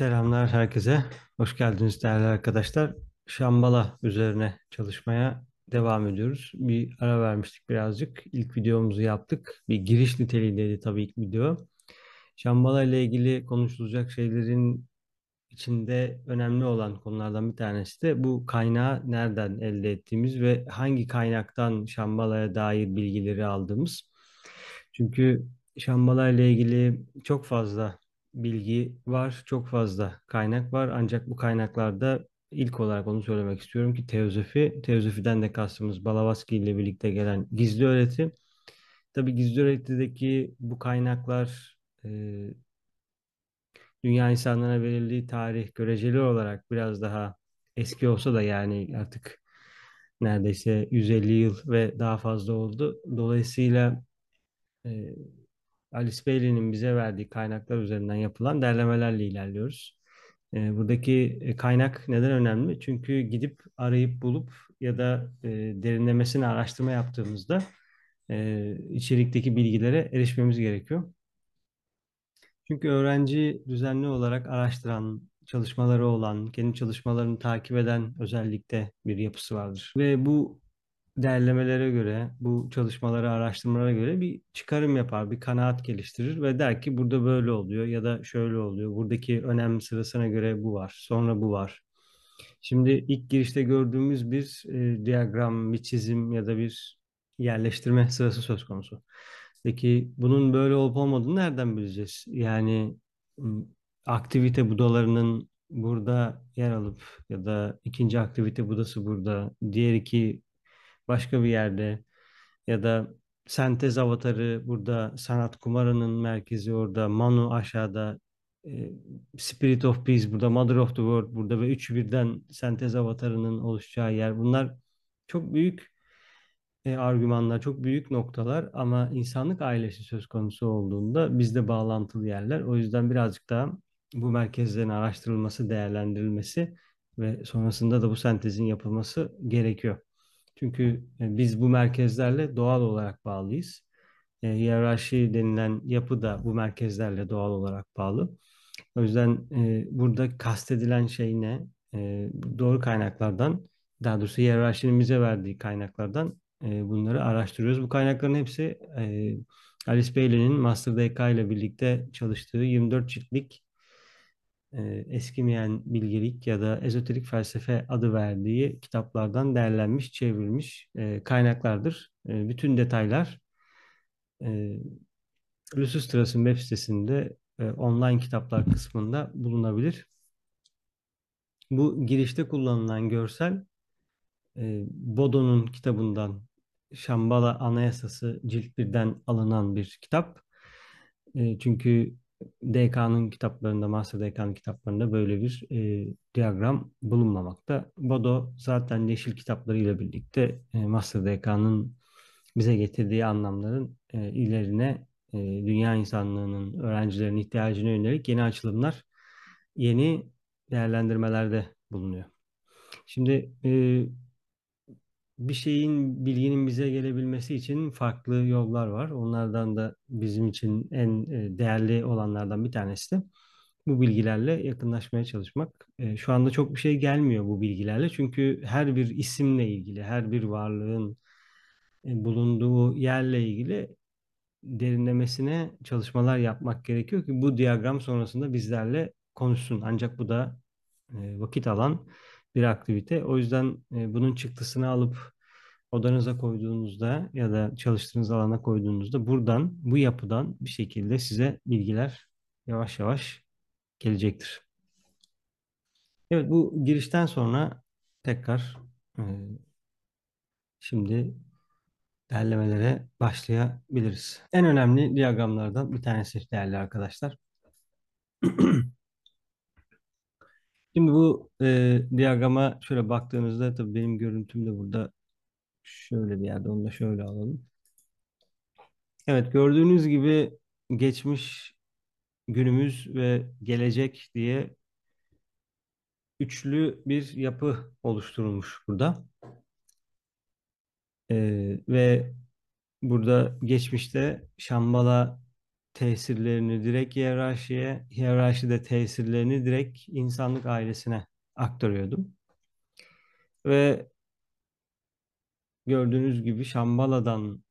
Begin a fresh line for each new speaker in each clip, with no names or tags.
Selamlar herkese. Hoş geldiniz değerli arkadaşlar. Şambala üzerine çalışmaya devam ediyoruz. Bir ara vermiştik birazcık. İlk videomuzu yaptık. Bir giriş niteliğindeydi tabii ilk video. Şambala ile ilgili konuşulacak şeylerin içinde önemli olan konulardan bir tanesi de bu kaynağı nereden elde ettiğimiz ve hangi kaynaktan Şambala'ya dair bilgileri aldığımız. Çünkü Şambala ile ilgili çok fazla bilgi var, çok fazla kaynak var. Ancak bu kaynaklarda ilk olarak onu söylemek istiyorum ki teozofi, teozofiden de kastımız Blavatsky ile birlikte gelen gizli öğreti. Tabii gizli öğretideki bu kaynaklar e, dünya insanlarına verildiği tarih göreceli olarak biraz daha eski olsa da yani artık neredeyse 150 yıl ve daha fazla oldu. Dolayısıyla e, Alice Bailey'nin bize verdiği kaynaklar üzerinden yapılan derlemelerle ilerliyoruz. E, buradaki kaynak neden önemli? Çünkü gidip arayıp bulup ya da e, derinlemesine araştırma yaptığımızda e, içerikteki bilgilere erişmemiz gerekiyor. Çünkü öğrenci düzenli olarak araştıran, çalışmaları olan, kendi çalışmalarını takip eden özellikle bir yapısı vardır. Ve bu derlemelere göre, bu çalışmalara, araştırmalara göre bir çıkarım yapar, bir kanaat geliştirir ve der ki burada böyle oluyor ya da şöyle oluyor. Buradaki önem sırasına göre bu var, sonra bu var. Şimdi ilk girişte gördüğümüz bir e, diyagram, bir çizim ya da bir yerleştirme sırası söz konusu. Peki bunun böyle olup olmadığını nereden bileceğiz? Yani aktivite budalarının burada yer alıp ya da ikinci aktivite budası burada, diğer iki başka bir yerde ya da sentez avatarı burada, sanat kumarının merkezi orada, Manu aşağıda, e, Spirit of Peace burada, Mother of the World burada ve üçü birden sentez avatarının oluşacağı yer. Bunlar çok büyük e, argümanlar, çok büyük noktalar ama insanlık ailesi söz konusu olduğunda bizde bağlantılı yerler. O yüzden birazcık daha bu merkezlerin araştırılması, değerlendirilmesi ve sonrasında da bu sentezin yapılması gerekiyor. Çünkü e, biz bu merkezlerle doğal olarak bağlıyız. E, hiyerarşi denilen yapı da bu merkezlerle doğal olarak bağlı. O yüzden e, burada kastedilen şey ne? E, doğru kaynaklardan, daha doğrusu hiyerarşinin bize verdiği kaynaklardan e, bunları araştırıyoruz. Bu kaynakların hepsi e, Alice Bailey'nin Master DK ile birlikte çalıştığı 24 ciltlik eskimeyen bilgelik ya da ezoterik felsefe adı verdiği kitaplardan derlenmiş, çevrilmiş kaynaklardır. Bütün detaylar e, Lucistras'ın web sitesinde online kitaplar kısmında bulunabilir. Bu girişte kullanılan görsel Bodo'nun kitabından Şambala Anayasası cilt birden alınan bir kitap. Çünkü DK'nın kitaplarında, Master DK'nın kitaplarında böyle bir e, diyagram bulunmamakta. Bodo zaten yeşil kitaplarıyla birlikte e, Master DK'nın bize getirdiği anlamların e, ilerine e, dünya insanlığının öğrencilerin ihtiyacına yönelik yeni açılımlar, yeni değerlendirmelerde bulunuyor. Şimdi e, bir şeyin, bilginin bize gelebilmesi için farklı yollar var. Onlardan da bizim için en e, değerli olanlardan bir tanesi de bu bilgilerle yakınlaşmaya çalışmak. E, Şu anda çok bir şey gelmiyor bu bilgilerle. Çünkü her bir isimle ilgili, her bir varlığın e, bulunduğu yerle ilgili derinlemesine çalışmalar yapmak gerekiyor ki bu diyagram sonrasında bizlerle konuşsun. Ancak bu da vakit alan bir aktivite. O yüzden e, bunun çıktısını alıp odanıza koyduğunuzda ya da çalıştığınız alana koyduğunuzda buradan, bu yapıdan bir şekilde size bilgiler yavaş yavaş gelecektir. Evet, bu girişten sonra tekrar e, şimdi derlemelere başlayabiliriz. En önemli diyagramlardan bir tanesi değerli arkadaşlar. Şimdi bu e, diyagrama şöyle baktığınızda tabii benim görüntüm de burada şöyle bir yerde onu da şöyle alalım. Evet gördüğünüz gibi geçmiş, günümüz ve gelecek diye üçlü bir yapı oluşturulmuş burada. E, ve burada geçmişte Şambala tesirlerini direkt hiyerarşiye, hiyerarşi de tesirlerini direkt insanlık ailesine aktarıyordum. Ve gördüğünüz gibi Şambala'dan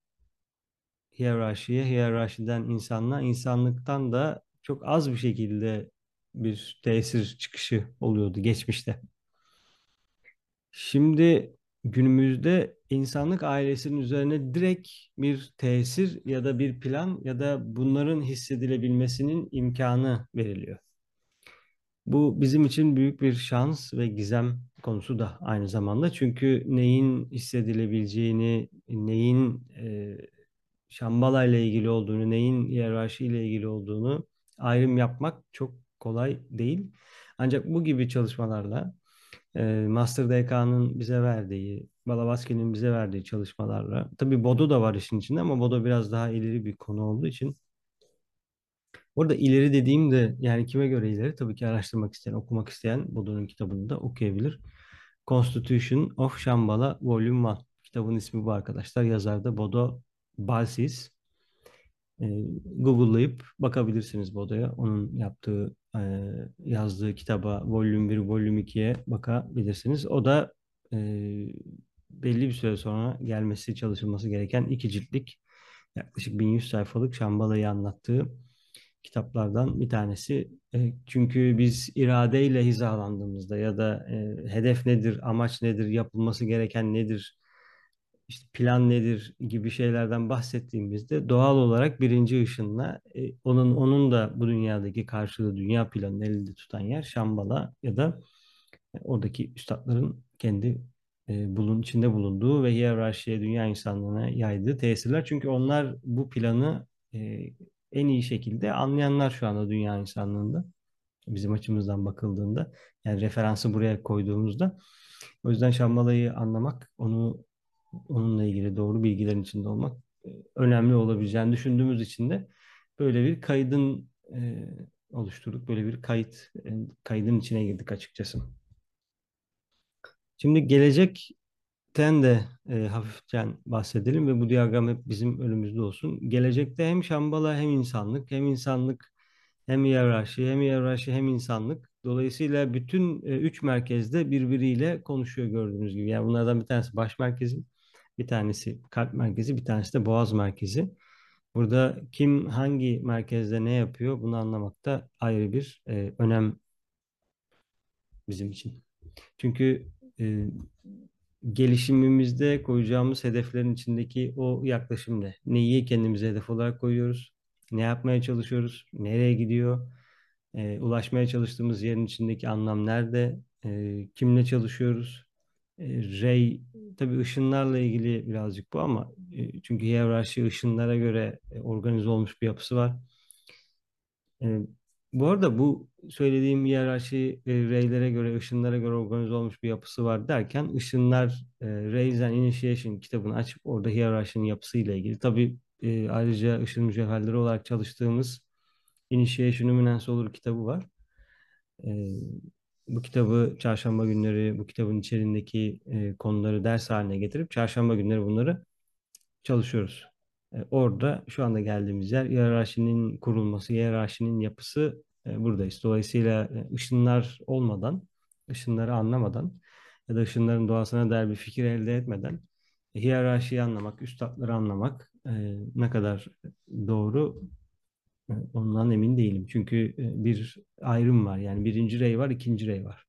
hiyerarşiye, hiyerarşiden insanlığa, insanlıktan da çok az bir şekilde bir tesir çıkışı oluyordu geçmişte. Şimdi günümüzde insanlık ailesinin üzerine direkt bir tesir ya da bir plan ya da bunların hissedilebilmesinin imkanı veriliyor. Bu bizim için büyük bir şans ve gizem konusu da aynı zamanda. Çünkü neyin hissedilebileceğini, neyin e, Şambala ile ilgili olduğunu, neyin hiyerarşi ile ilgili olduğunu ayrım yapmak çok kolay değil. Ancak bu gibi çalışmalarla Master DK'nın bize verdiği, Balavaski'nin bize verdiği çalışmalarla, tabii Bodo da var işin içinde ama Bodo biraz daha ileri bir konu olduğu için Orada ileri dediğim de yani kime göre ileri? Tabii ki araştırmak isteyen, okumak isteyen Bodo'nun kitabını da okuyabilir. Constitution of Shambhala Volume 1. Kitabın ismi bu arkadaşlar. Yazar da Bodo Balsis. Google'layıp bakabilirsiniz Bodo'ya. Onun yaptığı, yazdığı kitaba Volume 1, Volume 2'ye bakabilirsiniz. O da e, belli bir süre sonra gelmesi, çalışılması gereken iki ciltlik yaklaşık 1100 sayfalık Şambala'yı anlattığı kitaplardan bir tanesi. E, çünkü biz iradeyle hizalandığımızda ya da e, hedef nedir, amaç nedir, yapılması gereken nedir, işte plan nedir gibi şeylerden bahsettiğimizde doğal olarak birinci ışınla e, onun onun da bu dünyadaki karşılığı dünya planını elinde tutan yer Şambala ya da oradaki üstadların kendi e, bulun içinde bulunduğu ve hiyerarşiye dünya insanlığına yaydığı tesirler. Çünkü onlar bu planı e, en iyi şekilde anlayanlar şu anda dünya insanlığında. Bizim açımızdan bakıldığında. Yani referansı buraya koyduğumuzda. O yüzden Şambala'yı anlamak, onu onunla ilgili doğru bilgilerin içinde olmak e, önemli olabileceğini düşündüğümüz için de böyle bir kaydın e, oluşturduk. Böyle bir kayıt e, kaydın içine girdik açıkçası. Şimdi gelecekten de e, hafiften bahsedelim ve bu diyagram hep bizim önümüzde olsun. Gelecekte hem Şambala hem insanlık, hem insanlık hem hiyerarşi, hem hiyerarşi hem insanlık. Dolayısıyla bütün e, üç merkezde birbiriyle konuşuyor gördüğünüz gibi. Yani bunlardan bir tanesi baş merkezi, bir tanesi kalp merkezi, bir tanesi de boğaz merkezi. Burada kim hangi merkezde ne yapıyor bunu anlamakta ayrı bir e, önem bizim için. Çünkü e, gelişimimizde koyacağımız hedeflerin içindeki o yaklaşım ne? Neyi kendimize hedef olarak koyuyoruz? Ne yapmaya çalışıyoruz? Nereye gidiyor? E, ulaşmaya çalıştığımız yerin içindeki anlam nerede? E, kimle çalışıyoruz? E, Ray, tabii ışınlarla ilgili birazcık bu ama e, çünkü hiyerarşi ışınlara göre e, organize olmuş bir yapısı var. E, bu arada bu söylediğim hiyerarşi e, reylere göre, ışınlara göre organize olmuş bir yapısı var derken ışınlar e, Rays and Initiation kitabını açıp orada hiyerarşinin yapısıyla ilgili. Tabii ayrıca ışın mücevherleri olarak çalıştığımız Initiation Luminance Olur kitabı var. E, bu kitabı çarşamba günleri bu kitabın içerisindeki e, konuları ders haline getirip çarşamba günleri bunları çalışıyoruz. E, orada şu anda geldiğimiz yer hiyerarşinin kurulması, hiyerarşinin yapısı e, buradayız. Dolayısıyla e, ışınlar olmadan, ışınları anlamadan ya da ışınların doğasına dair bir fikir elde etmeden e, hiyerarşiyi anlamak, üstadları anlamak e, ne kadar doğru ondan emin değilim. Çünkü e, bir ayrım var. Yani birinci rey var, ikinci rey var.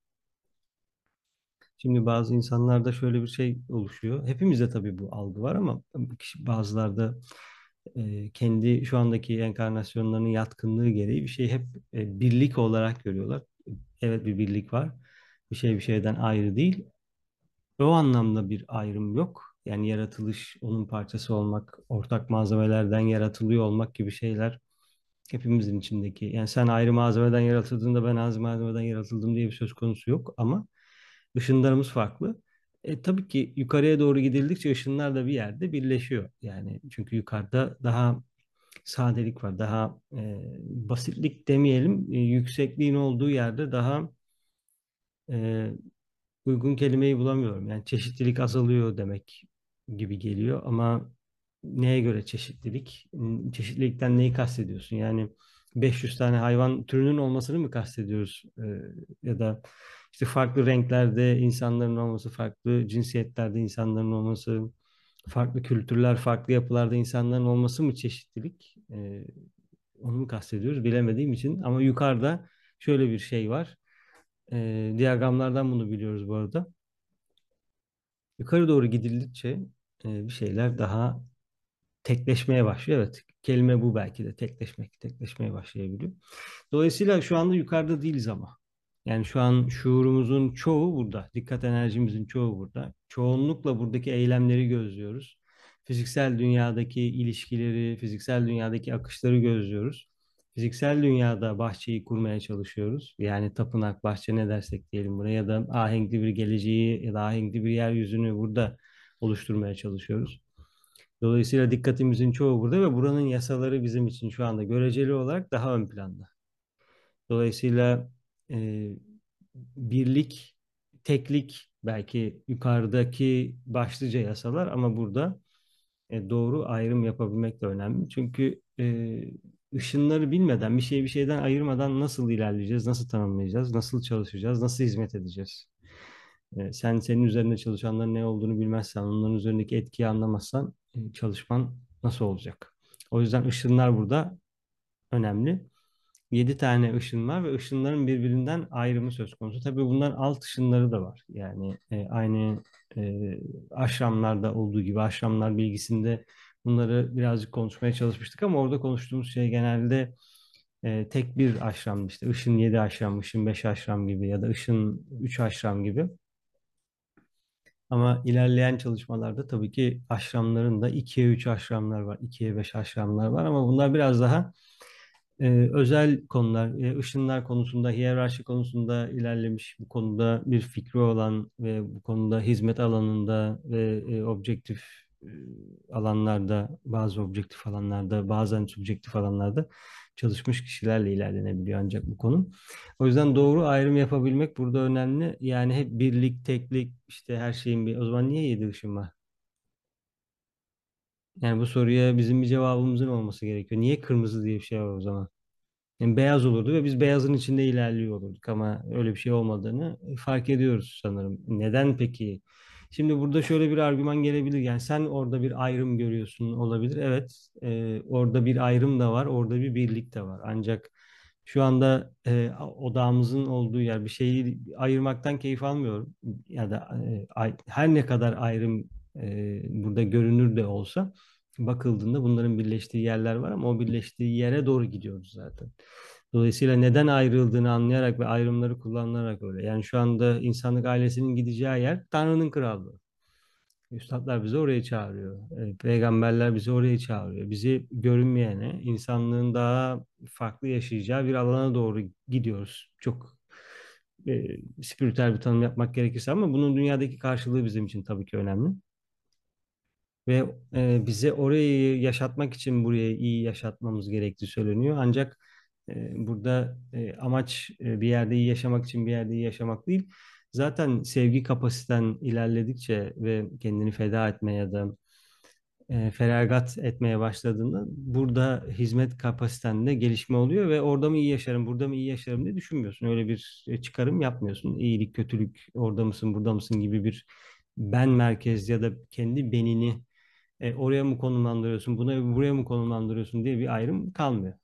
Şimdi bazı insanlarda şöyle bir şey oluşuyor. Hepimizde tabii bu algı var ama bazılarda e, kendi şu andaki enkarnasyonlarının yatkınlığı gereği bir şey hep e, birlik olarak görüyorlar. Evet bir birlik var. Bir şey bir şeyden ayrı değil. O anlamda bir ayrım yok. Yani yaratılış, onun parçası olmak, ortak malzemelerden yaratılıyor olmak gibi şeyler hepimizin içindeki. Yani sen ayrı malzemeden yaratıldığında ben ayrı malzemeden yaratıldım diye bir söz konusu yok ama ışınlarımız farklı. E, tabii ki yukarıya doğru gidildikçe ışınlar da bir yerde birleşiyor. Yani çünkü yukarıda daha sadelik var, daha e, basitlik demeyelim, e, yüksekliğin olduğu yerde daha e, uygun kelimeyi bulamıyorum. Yani çeşitlilik azalıyor demek gibi geliyor ama neye göre çeşitlilik? Çeşitlilikten neyi kastediyorsun? Yani 500 tane hayvan türünün olmasını mı kastediyoruz? Ee, ya da işte farklı renklerde insanların olması, farklı cinsiyetlerde insanların olması, farklı kültürler, farklı yapılarda insanların olması mı çeşitlilik? Ee, onu mu kastediyoruz bilemediğim için. Ama yukarıda şöyle bir şey var. Ee, diyagramlardan bunu biliyoruz bu arada. Yukarı doğru gidildikçe e, bir şeyler daha tekleşmeye başlıyor. Evet, kelime bu belki de tekleşmek, tekleşmeye başlayabiliyor. Dolayısıyla şu anda yukarıda değiliz ama. Yani şu an şuurumuzun çoğu burada. Dikkat enerjimizin çoğu burada. Çoğunlukla buradaki eylemleri gözlüyoruz. Fiziksel dünyadaki ilişkileri, fiziksel dünyadaki akışları gözlüyoruz. Fiziksel dünyada bahçeyi kurmaya çalışıyoruz. Yani tapınak, bahçe ne dersek diyelim buraya ya da ahenkli bir geleceği ya da ahenkli bir yeryüzünü burada oluşturmaya çalışıyoruz. Dolayısıyla dikkatimizin çoğu burada ve buranın yasaları bizim için şu anda göreceli olarak daha ön planda. Dolayısıyla e, birlik, teklik belki yukarıdaki başlıca yasalar ama burada e, doğru ayrım yapabilmek de önemli. Çünkü e, ışınları bilmeden, bir şeyi bir şeyden ayırmadan nasıl ilerleyeceğiz, nasıl tanımlayacağız, nasıl çalışacağız, nasıl hizmet edeceğiz? E, sen senin üzerinde çalışanların ne olduğunu bilmezsen, onların üzerindeki etkiyi anlamazsan çalışman nasıl olacak? O yüzden ışınlar burada önemli. 7 tane ışın var ve ışınların birbirinden ayrımı söz konusu. Tabii bunların alt ışınları da var. Yani e, aynı e, aşramlarda olduğu gibi aşramlar bilgisinde bunları birazcık konuşmaya çalışmıştık ama orada konuştuğumuz şey genelde e, tek bir aşram işte ışın 7 aşram, ışın 5 aşram gibi ya da ışın 3 aşram gibi. Ama ilerleyen çalışmalarda tabii ki aşramların da 2'ye 3 aşramlar var, 2'ye 5 aşramlar var. Ama bunlar biraz daha e, özel konular, e, ışınlar konusunda, hiyerarşi konusunda ilerlemiş, bu konuda bir fikri olan ve bu konuda hizmet alanında ve e, objektif alanlarda, bazı objektif alanlarda, bazen subjektif alanlarda çalışmış kişilerle ilerlenebiliyor ancak bu konu. O yüzden doğru ayrım yapabilmek burada önemli. Yani hep birlik, teklik, işte her şeyin bir... O zaman niye yedi ışın var? Yani bu soruya bizim bir cevabımızın olması gerekiyor. Niye kırmızı diye bir şey var o zaman? Yani beyaz olurdu ve biz beyazın içinde ilerliyor olurduk ama öyle bir şey olmadığını fark ediyoruz sanırım. Neden peki? Şimdi burada şöyle bir argüman gelebilir. Yani sen orada bir ayrım görüyorsun olabilir. Evet, e, orada bir ayrım da var, orada bir birlik de var. Ancak şu anda e, odağımızın olduğu yer bir şeyi ayırmaktan keyif almıyorum. Ya da e, her ne kadar ayrım e, burada görünür de olsa bakıldığında bunların birleştiği yerler var ama o birleştiği yere doğru gidiyoruz zaten. Dolayısıyla neden ayrıldığını anlayarak ve ayrımları kullanılarak öyle. Yani şu anda insanlık ailesinin gideceği yer Tanrı'nın krallığı. Üstadlar bizi oraya çağırıyor. E, Peygamberler bizi oraya çağırıyor. Bizi görünmeyene, insanlığın daha farklı yaşayacağı bir alana doğru gidiyoruz. Çok e, spiritüel bir tanım yapmak gerekirse ama bunun dünyadaki karşılığı bizim için tabii ki önemli. Ve e, bize orayı yaşatmak için buraya iyi yaşatmamız gerektiği söyleniyor. Ancak burada amaç bir yerde iyi yaşamak için bir yerde iyi yaşamak değil. Zaten sevgi kapasiten ilerledikçe ve kendini feda etmeye ya da feragat etmeye başladığında burada hizmet kapasitende gelişme oluyor ve orada mı iyi yaşarım, burada mı iyi yaşarım diye düşünmüyorsun. Öyle bir çıkarım yapmıyorsun. İyilik, kötülük, orada mısın, burada mısın gibi bir ben merkez ya da kendi benini oraya mı konumlandırıyorsun, buna buraya mı konumlandırıyorsun diye bir ayrım kalmıyor.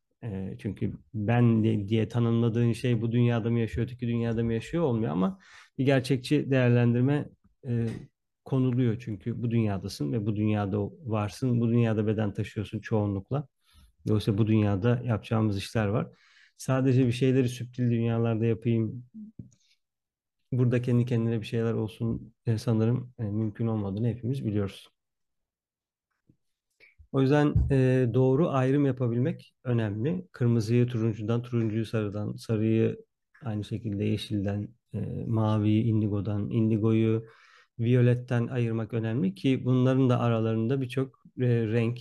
Çünkü ben diye tanımladığın şey bu dünyada mı yaşıyor, öteki dünyada mı yaşıyor olmuyor ama bir gerçekçi değerlendirme konuluyor çünkü bu dünyadasın ve bu dünyada varsın, bu dünyada beden taşıyorsun çoğunlukla. Dolayısıyla bu dünyada yapacağımız işler var. Sadece bir şeyleri süptil dünyalarda yapayım, burada kendi kendine bir şeyler olsun sanırım mümkün olmadığını hepimiz biliyoruz. O yüzden e, doğru ayrım yapabilmek önemli. Kırmızıyı turuncudan, turuncuyu sarıdan, sarıyı aynı şekilde yeşilden, e, maviyi indigodan, indigoyu viyoletten ayırmak önemli ki bunların da aralarında birçok e, renk,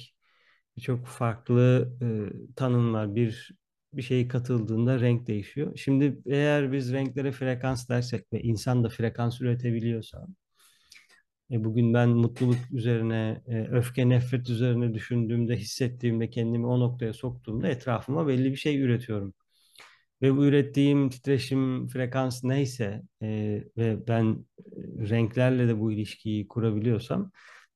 birçok farklı e, tanım var. Bir bir şey katıldığında renk değişiyor. Şimdi eğer biz renklere frekans dersek ve insan da frekans üretebiliyorsa E, bugün ben mutluluk üzerine, e, öfke, nefret üzerine düşündüğümde, hissettiğimde, kendimi o noktaya soktuğumda etrafıma belli bir şey üretiyorum. Ve bu ürettiğim titreşim, frekans neyse e, ve ben e, renklerle de bu ilişkiyi kurabiliyorsam,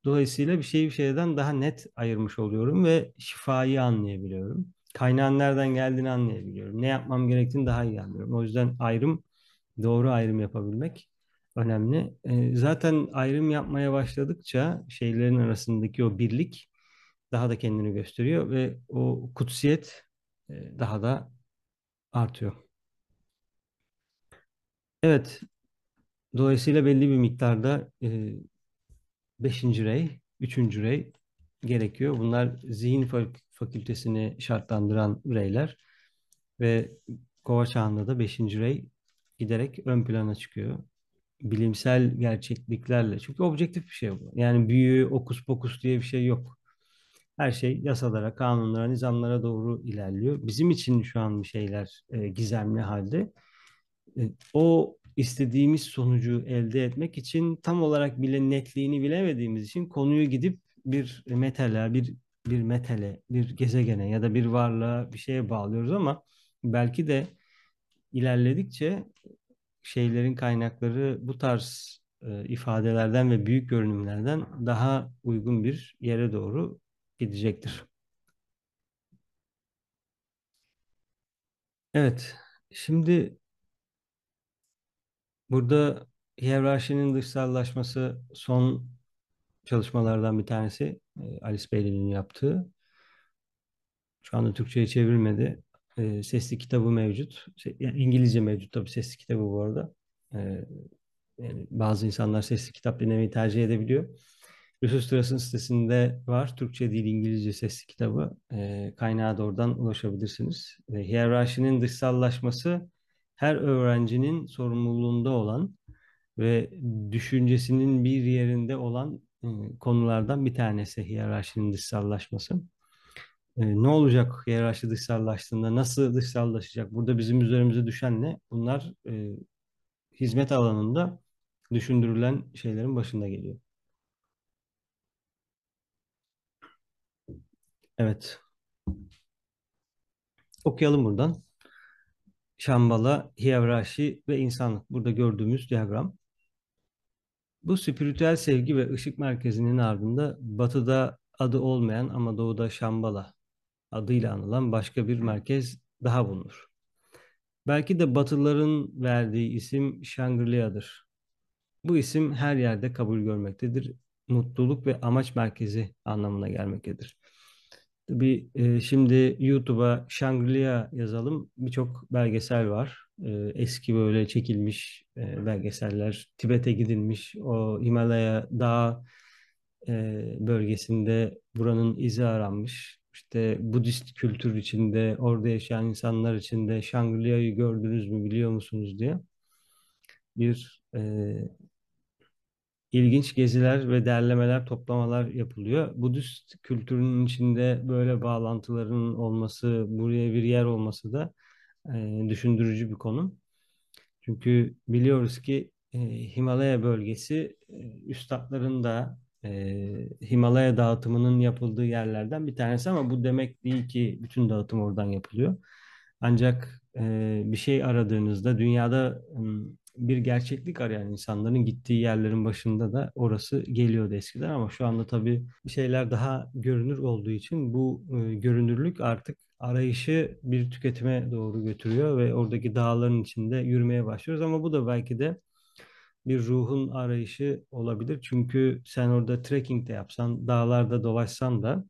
dolayısıyla bir şeyi bir şeyden daha net ayırmış oluyorum ve şifayı anlayabiliyorum. Kaynağın nereden geldiğini anlayabiliyorum. Ne yapmam gerektiğini daha iyi anlıyorum. O yüzden ayrım, doğru ayrım yapabilmek önemli. Zaten ayrım yapmaya başladıkça şeylerin arasındaki o birlik daha da kendini gösteriyor ve o kutsiyet daha da artıyor. Evet, dolayısıyla belli bir miktarda e, beşinci rey, üçüncü rey gerekiyor. Bunlar zihin fak- fakültesini şartlandıran reyler ve Kova çağında da beşinci rey giderek ön plana çıkıyor. Bilimsel gerçekliklerle. Çünkü objektif bir şey bu. Yani büyü, okus pokus diye bir şey yok. Her şey yasalara, kanunlara, nizamlara doğru ilerliyor. Bizim için şu an bir şeyler e, gizemli halde. E, o istediğimiz sonucu elde etmek için tam olarak bile netliğini bilemediğimiz için konuyu gidip bir metale, bir bir metale, bir gezegene ya da bir varlığa bir şeye bağlıyoruz ama belki de ilerledikçe şeylerin kaynakları bu tarz e, ifadelerden ve büyük görünümlerden daha uygun bir yere doğru gidecektir. Evet, şimdi burada hiyerarşinin dışsallaşması son çalışmalardan bir tanesi. e, Alice Bailey'nin yaptığı. Şu anda Türkçe'ye çevrilmedi. E, sesli kitabı mevcut. Yani İngilizce mevcut tabii sesli kitabı bu arada. E, yani bazı insanlar sesli kitap dinlemeyi tercih edebiliyor. Lustras'ın sitesinde var. Türkçe değil İngilizce sesli kitabı. E, kaynağa da oradan ulaşabilirsiniz. E, hiyerarşinin dışsallaşması her öğrencinin sorumluluğunda olan ve düşüncesinin bir yerinde olan e, konulardan bir tanesi hiyerarşinin dışsallaşması. E, ne olacak hiyerarşi dışsallaştığında? Nasıl dışsallaşacak? Burada bizim üzerimize düşen ne? Bunlar e, hizmet alanında düşündürülen şeylerin başında geliyor. Evet. Okuyalım buradan. Şambala, hiyerarşi ve insanlık. Burada gördüğümüz diyagram. Bu spiritüel sevgi ve ışık merkezinin ardında batıda adı olmayan ama doğuda Şambala adıyla anılan başka bir merkez daha bulunur. Belki de Batılıların verdiği isim Shangri-La'dır. Bu isim her yerde kabul görmektedir. Mutluluk ve amaç merkezi anlamına gelmektedir. Tabii e, şimdi YouTube'a Shangri-La yazalım. Birçok belgesel var. E, eski böyle çekilmiş e, belgeseller. Tibet'e gidilmiş. O Himalaya dağ bölgesinde buranın izi aranmış. İşte Budist kültür içinde, orada yaşayan insanlar içinde Shangri-La'yı gördünüz mü, biliyor musunuz diye bir e, ilginç geziler ve derlemeler, toplamalar yapılıyor. Budist kültürünün içinde böyle bağlantıların olması, buraya bir yer olması da e, düşündürücü bir konu. Çünkü biliyoruz ki e, Himalaya bölgesi e, üstadların da e, Himalaya dağıtımının yapıldığı yerlerden bir tanesi ama bu demek değil ki bütün dağıtım oradan yapılıyor. Ancak e, bir şey aradığınızda dünyada bir gerçeklik arayan insanların gittiği yerlerin başında da orası geliyordu eskiden ama şu anda tabii şeyler daha görünür olduğu için bu e, görünürlük artık arayışı bir tüketime doğru götürüyor ve oradaki dağların içinde yürümeye başlıyoruz ama bu da belki de bir ruhun arayışı olabilir. Çünkü sen orada trekking de yapsan, dağlarda dolaşsan da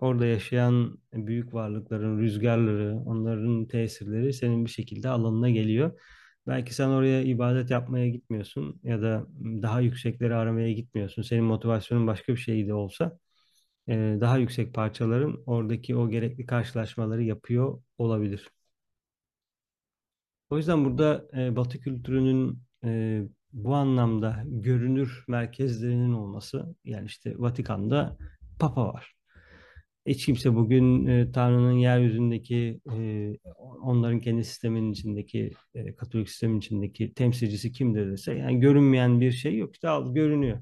orada yaşayan büyük varlıkların rüzgarları, onların tesirleri senin bir şekilde alanına geliyor. Belki sen oraya ibadet yapmaya gitmiyorsun ya da daha yüksekleri aramaya gitmiyorsun. Senin motivasyonun başka bir şey de olsa daha yüksek parçaların oradaki o gerekli karşılaşmaları yapıyor olabilir. O yüzden burada Batı kültürünün bu anlamda görünür merkezlerinin olması, yani işte Vatikan'da Papa var. Hiç kimse bugün e, Tanrı'nın yeryüzündeki, e, onların kendi sisteminin içindeki, e, Katolik sistemin içindeki temsilcisi kimdir dese, yani görünmeyen bir şey yok. İşte al, görünüyor.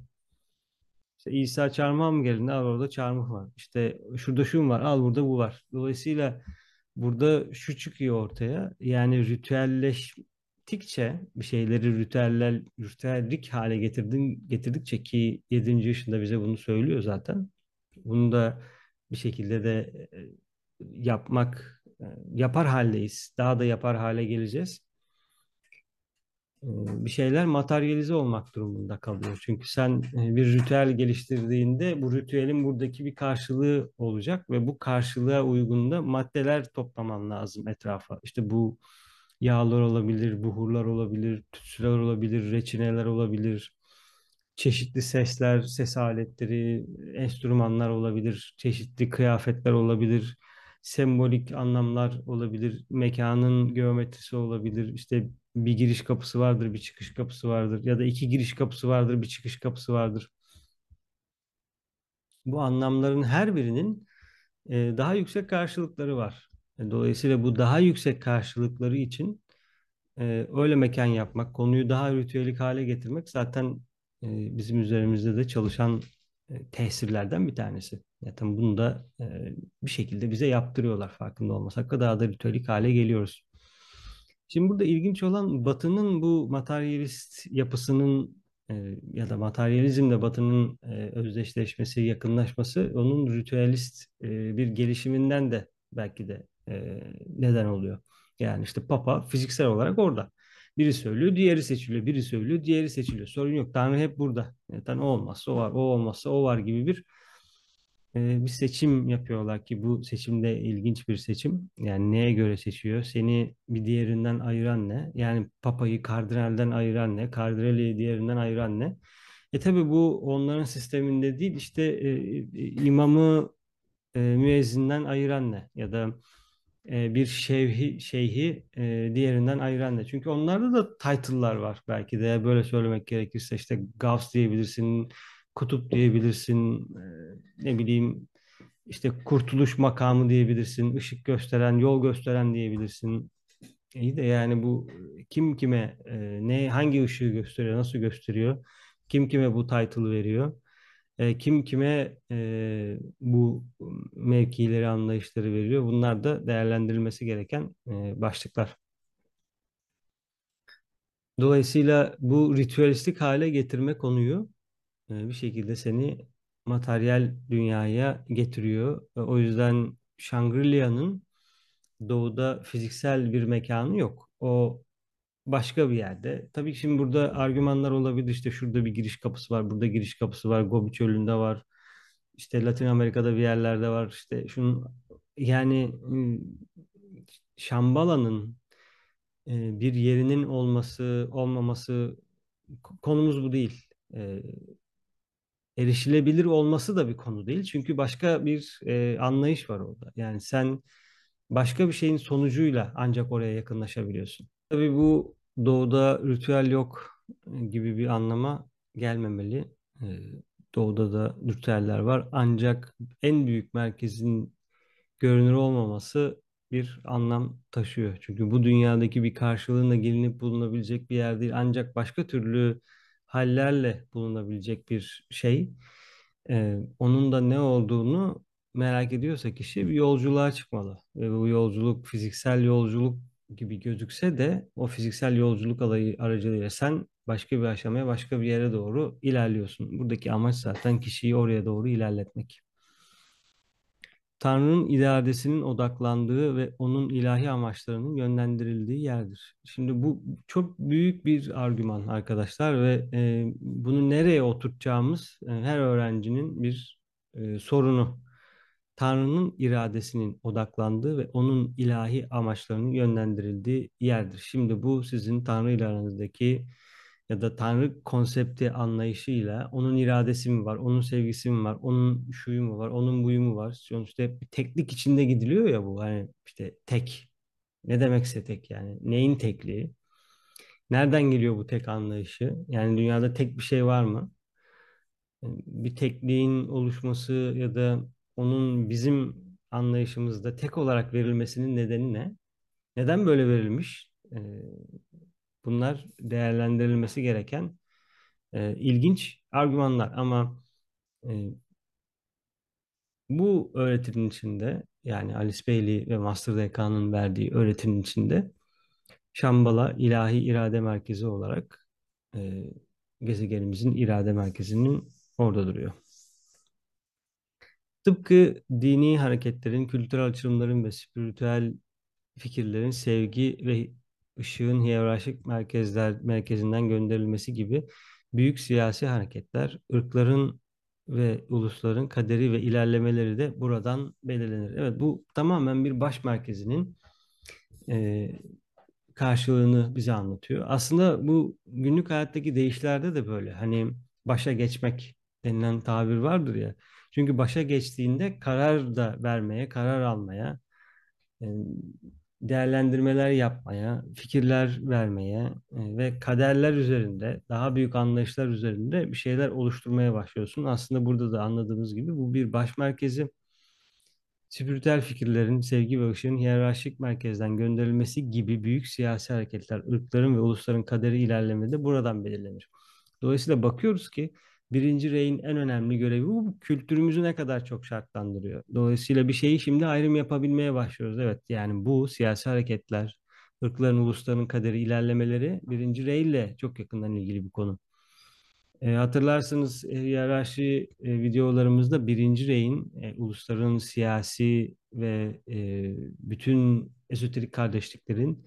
İşte İsa çarmıha mı geldi? Al orada çarmıh var. İşte şurada şu var. Al burada bu var. Dolayısıyla burada şu çıkıyor ortaya. Yani ritüelleştikçe bir şeyleri ritüeller, ritüellik hale getirdin, getirdikçe ki 7. yaşında bize bunu söylüyor zaten. Bunu da bir şekilde de e, yapmak e, yapar haldeyiz. Daha da yapar hale geleceğiz. E, bir şeyler materyalize olmak durumunda kalıyor. Çünkü sen bir ritüel geliştirdiğinde bu ritüelin buradaki bir karşılığı olacak ve bu karşılığa uygun da maddeler toplaman lazım etrafa. İşte bu yağlar olabilir, buhurlar olabilir, tütsüler olabilir, reçineler olabilir çeşitli sesler, ses aletleri, enstrümanlar olabilir, çeşitli kıyafetler olabilir, sembolik anlamlar olabilir, mekanın geometrisi olabilir, işte bir giriş kapısı vardır, bir çıkış kapısı vardır ya da iki giriş kapısı vardır, bir çıkış kapısı vardır. Bu anlamların her birinin daha yüksek karşılıkları var. E, dolayısıyla bu daha yüksek karşılıkları için e, öyle mekan yapmak, konuyu daha ritüelik hale getirmek zaten e, bizim üzerimizde de çalışan e, tesirlerden bir tanesi. Zaten bunu da e, bir şekilde bize yaptırıyorlar farkında olmasak da daha da ritüelik hale geliyoruz. Şimdi burada ilginç olan Batı'nın bu materyalist yapısının e, ya da materyalizmle Batı'nın e, özdeşleşmesi, yakınlaşması onun ritüelist e, bir gelişiminden de belki de e, neden oluyor. Yani işte Papa fiziksel olarak orada. Biri söylüyor, diğeri seçiliyor. Biri söylüyor, diğeri seçiliyor. Sorun yok. Tanrı hep burada. Yani Tanrı olmazsa o var, o olmazsa o var gibi bir e, bir seçim yapıyorlar ki bu seçimde ilginç bir seçim. Yani neye göre seçiyor? Seni bir diğerinden ayıran ne? Yani papayı kardinalden ayıran ne? Kardinali diğerinden ayıran ne? E tabi bu onların sisteminde değil işte e, e, imamı e, müezzinden ayıran ne? Ya da e, bir şevhi, şeyhi e, diğerinden ayıran ne? Çünkü onlarda da title'lar var belki de böyle söylemek gerekirse işte Gauss diyebilirsin, Kutup diyebilirsin, e, ne bileyim işte kurtuluş makamı diyebilirsin, ışık gösteren, yol gösteren diyebilirsin. İyi de yani bu kim kime e, ne hangi ışığı gösteriyor, nasıl gösteriyor? Kim kime bu title veriyor? E, kim kime e, bu mevkileri, anlayışları veriyor? Bunlar da değerlendirilmesi gereken e, başlıklar. Dolayısıyla bu ritüelistik hale getirme konuyu e, bir şekilde seni materyal dünyaya getiriyor. E, o yüzden Shangri-La'nın doğuda fiziksel bir mekanı yok. O başka bir yerde. Tabii ki şimdi burada argümanlar olabilir. İşte şurada bir giriş kapısı var, burada giriş kapısı var, Gobi Çölü'nde var. İşte Latin Amerika'da bir yerlerde var. İşte şunun yani ıı, Şambala'nın bir yerinin olması, olmaması konumuz bu değil. Erişilebilir olması da bir konu değil. Çünkü başka bir anlayış var orada. Yani sen başka bir şeyin sonucuyla ancak oraya yakınlaşabiliyorsun. Tabii bu doğuda ritüel yok gibi bir anlama gelmemeli. E, doğuda da ritüeller var. Ancak en büyük merkezin görünür olmaması bir anlam taşıyor. Çünkü bu dünyadaki bir karşılığında gelinip bulunabilecek bir yer değil. Ancak başka türlü hallerle bulunabilecek bir şey. Ee, onun da ne olduğunu merak ediyorsa kişi bir yolculuğa çıkmalı. Ve bu yolculuk fiziksel yolculuk gibi gözükse de o fiziksel yolculuk alayı aracılığıyla sen başka bir aşamaya, başka bir yere doğru ilerliyorsun. Buradaki amaç zaten kişiyi oraya doğru ilerletmek. Tanrı'nın iradesinin odaklandığı ve onun ilahi amaçlarının yönlendirildiği yerdir. Şimdi bu çok büyük bir argüman arkadaşlar ve e, bunu nereye oturtacağımız e, her öğrencinin bir e, sorunu. Tanrı'nın iradesinin odaklandığı ve onun ilahi amaçlarının yönlendirildiği yerdir. Şimdi bu sizin Tanrı ile aranızdaki ya da Tanrı konsepti anlayışıyla onun iradesi mi var, onun sevgisi mi var, onun şuyu mu var, onun buyu mu var? Sonuçta hep bir teklik içinde gidiliyor ya bu. Hani işte tek. Ne demekse tek yani. Neyin tekliği? Nereden geliyor bu tek anlayışı? Yani dünyada tek bir şey var mı? Bir tekliğin oluşması ya da onun bizim anlayışımızda tek olarak verilmesinin nedeni ne? Neden böyle verilmiş? Ee, bunlar değerlendirilmesi gereken e, ilginç argümanlar ama E, bu öğretinin içinde yani Alice Bailey ve Master DK'nın verdiği öğretinin içinde Şambala ilahi irade merkezi olarak e, gezegenimizin irade merkezinin orada duruyor. Tıpkı dini hareketlerin, kültürel açılımların ve spiritüel fikirlerin sevgi ve ışığın hiyerarşik merkezler merkezinden gönderilmesi gibi büyük siyasi hareketler, ırkların ve ulusların kaderi ve ilerlemeleri de buradan belirlenir. Evet bu tamamen bir baş merkezinin e, karşılığını bize anlatıyor. Aslında bu günlük hayattaki değişlerde de böyle. Hani başa geçmek denilen tabir vardır ya. Çünkü başa geçtiğinde karar da vermeye, karar almaya, e, değerlendirmeler yapmaya, fikirler vermeye e, ve kaderler üzerinde, daha büyük anlayışlar üzerinde bir şeyler oluşturmaya başlıyorsun. Aslında burada da anladığımız gibi bu bir baş merkezi spiritüel fikirlerin, sevgi ve ışığın hiyerarşik merkezden gönderilmesi gibi büyük siyasi hareketler, ırkların ve ulusların kaderi ilerlemede buradan belirlenir. Dolayısıyla bakıyoruz ki birinci reyin en önemli görevi bu kültürümüzü ne kadar çok şartlandırıyor. Dolayısıyla bir şeyi şimdi ayrım yapabilmeye başlıyoruz. Evet yani bu siyasi hareketler, ırkların, ulusların kaderi ilerlemeleri birinci rey ile çok yakından ilgili bir konu. E, hatırlarsınız e, hiyerarşi e, videolarımızda birinci reyin e, ulusların siyasi ve e, bütün ezoterik kardeşliklerin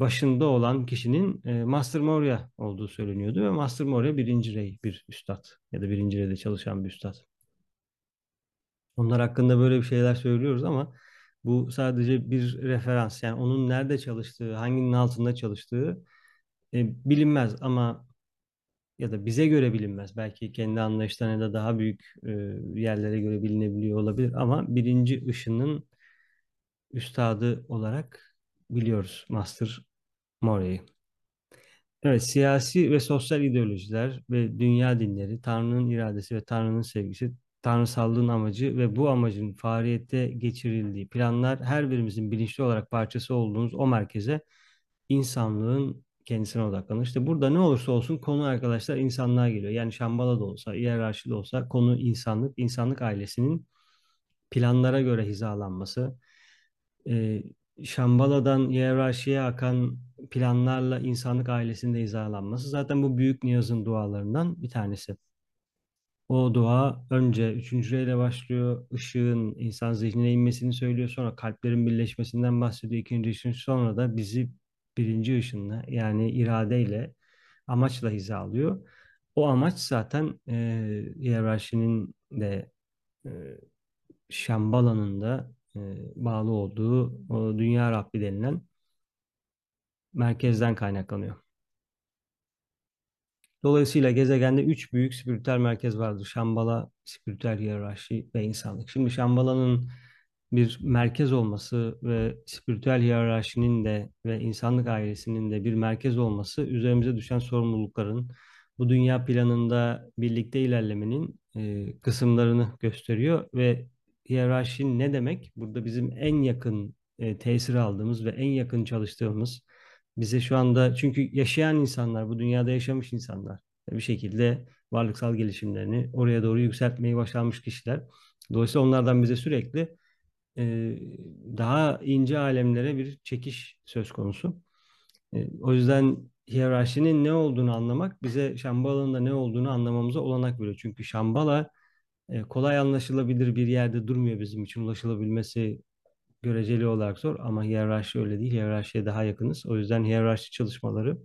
başında olan kişinin e, Master Moria olduğu söyleniyordu ve Master Moria birinci rey bir üstad ya da birinci reyde çalışan bir üstad. Onlar hakkında böyle bir şeyler söylüyoruz ama bu sadece bir referans. Yani onun nerede çalıştığı, hanginin altında çalıştığı e, bilinmez ama ya da bize göre bilinmez. Belki kendi anlayışlarına da daha büyük e, yerlere göre bilinebiliyor olabilir ama birinci ışının üstadı olarak biliyoruz Master Morey'i. Evet, siyasi ve sosyal ideolojiler ve dünya dinleri, Tanrı'nın iradesi ve Tanrı'nın sevgisi, tanrısallığın amacı ve bu amacın faaliyette geçirildiği planlar her birimizin bilinçli olarak parçası olduğumuz o merkeze insanlığın kendisine odaklanır. İşte burada ne olursa olsun konu arkadaşlar insanlığa geliyor. Yani Şambala da olsa, hiyerarşi de olsa konu insanlık, insanlık ailesinin planlara göre hizalanması, e, Şambala'dan hiyerarşiye akan planlarla insanlık ailesinde hizalanması zaten bu büyük niyazın dualarından bir tanesi. O dua önce üçüncü reyle başlıyor. Işığın insan zihnine inmesini söylüyor. Sonra kalplerin birleşmesinden bahsediyor. İkinci ışın sonra da bizi birinci ışınla yani iradeyle amaçla hizalıyor. O amaç zaten e, hiyerarşinin de e, Şambala'nın da bağlı olduğu Dünya Rabbi denilen merkezden kaynaklanıyor. Dolayısıyla gezegende üç büyük spiritüel merkez vardır. Şambala, spiritüel hiyerarşi ve insanlık. Şimdi Şambala'nın bir merkez olması ve spiritüel hiyerarşinin de ve insanlık ailesinin de bir merkez olması üzerimize düşen sorumlulukların bu dünya planında birlikte ilerlemenin e, kısımlarını gösteriyor ve hiyerarşi ne demek? Burada bizim en yakın e, tesir aldığımız ve en yakın çalıştığımız bize şu anda çünkü yaşayan insanlar, bu dünyada yaşamış insanlar bir şekilde varlıksal gelişimlerini oraya doğru yükseltmeyi başarmış kişiler. Dolayısıyla onlardan bize sürekli e, daha ince alemlere bir çekiş söz konusu. E, o yüzden hiyerarşinin ne olduğunu anlamak bize Şambala'nın da ne olduğunu anlamamıza olanak veriyor. Çünkü Şambala kolay anlaşılabilir bir yerde durmuyor bizim için ulaşılabilmesi göreceli olarak zor ama hiyerarşi öyle değil. Hiyerarşiye daha yakınız. O yüzden hiyerarşi çalışmaları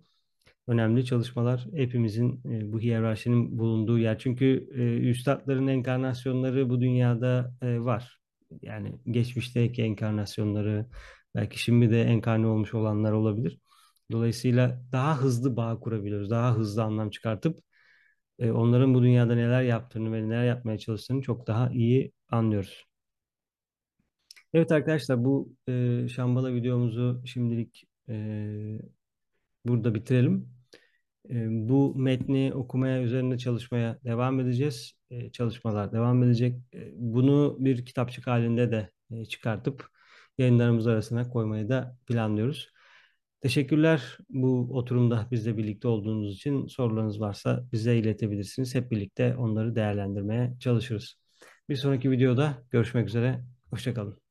önemli çalışmalar hepimizin e, bu hiyerarşinin bulunduğu yer. Çünkü e, üstadların enkarnasyonları bu dünyada e, var. Yani geçmişteki enkarnasyonları belki şimdi de enkarne olmuş olanlar olabilir. Dolayısıyla daha hızlı bağ kurabiliyoruz. Daha hızlı anlam çıkartıp e, onların bu dünyada neler yaptığını ve neler yapmaya çalıştığını çok daha iyi anlıyoruz. Evet arkadaşlar bu e, Şambala videomuzu şimdilik e, burada bitirelim. E, bu metni okumaya, üzerinde çalışmaya devam edeceğiz. E, çalışmalar devam edecek. E, bunu bir kitapçık halinde de e, çıkartıp yayınlarımız arasına koymayı da planlıyoruz. Teşekkürler bu oturumda bizle birlikte olduğunuz için. Sorularınız varsa bize iletebilirsiniz. Hep birlikte onları değerlendirmeye çalışırız. Bir sonraki videoda görüşmek üzere. Hoşça kalın.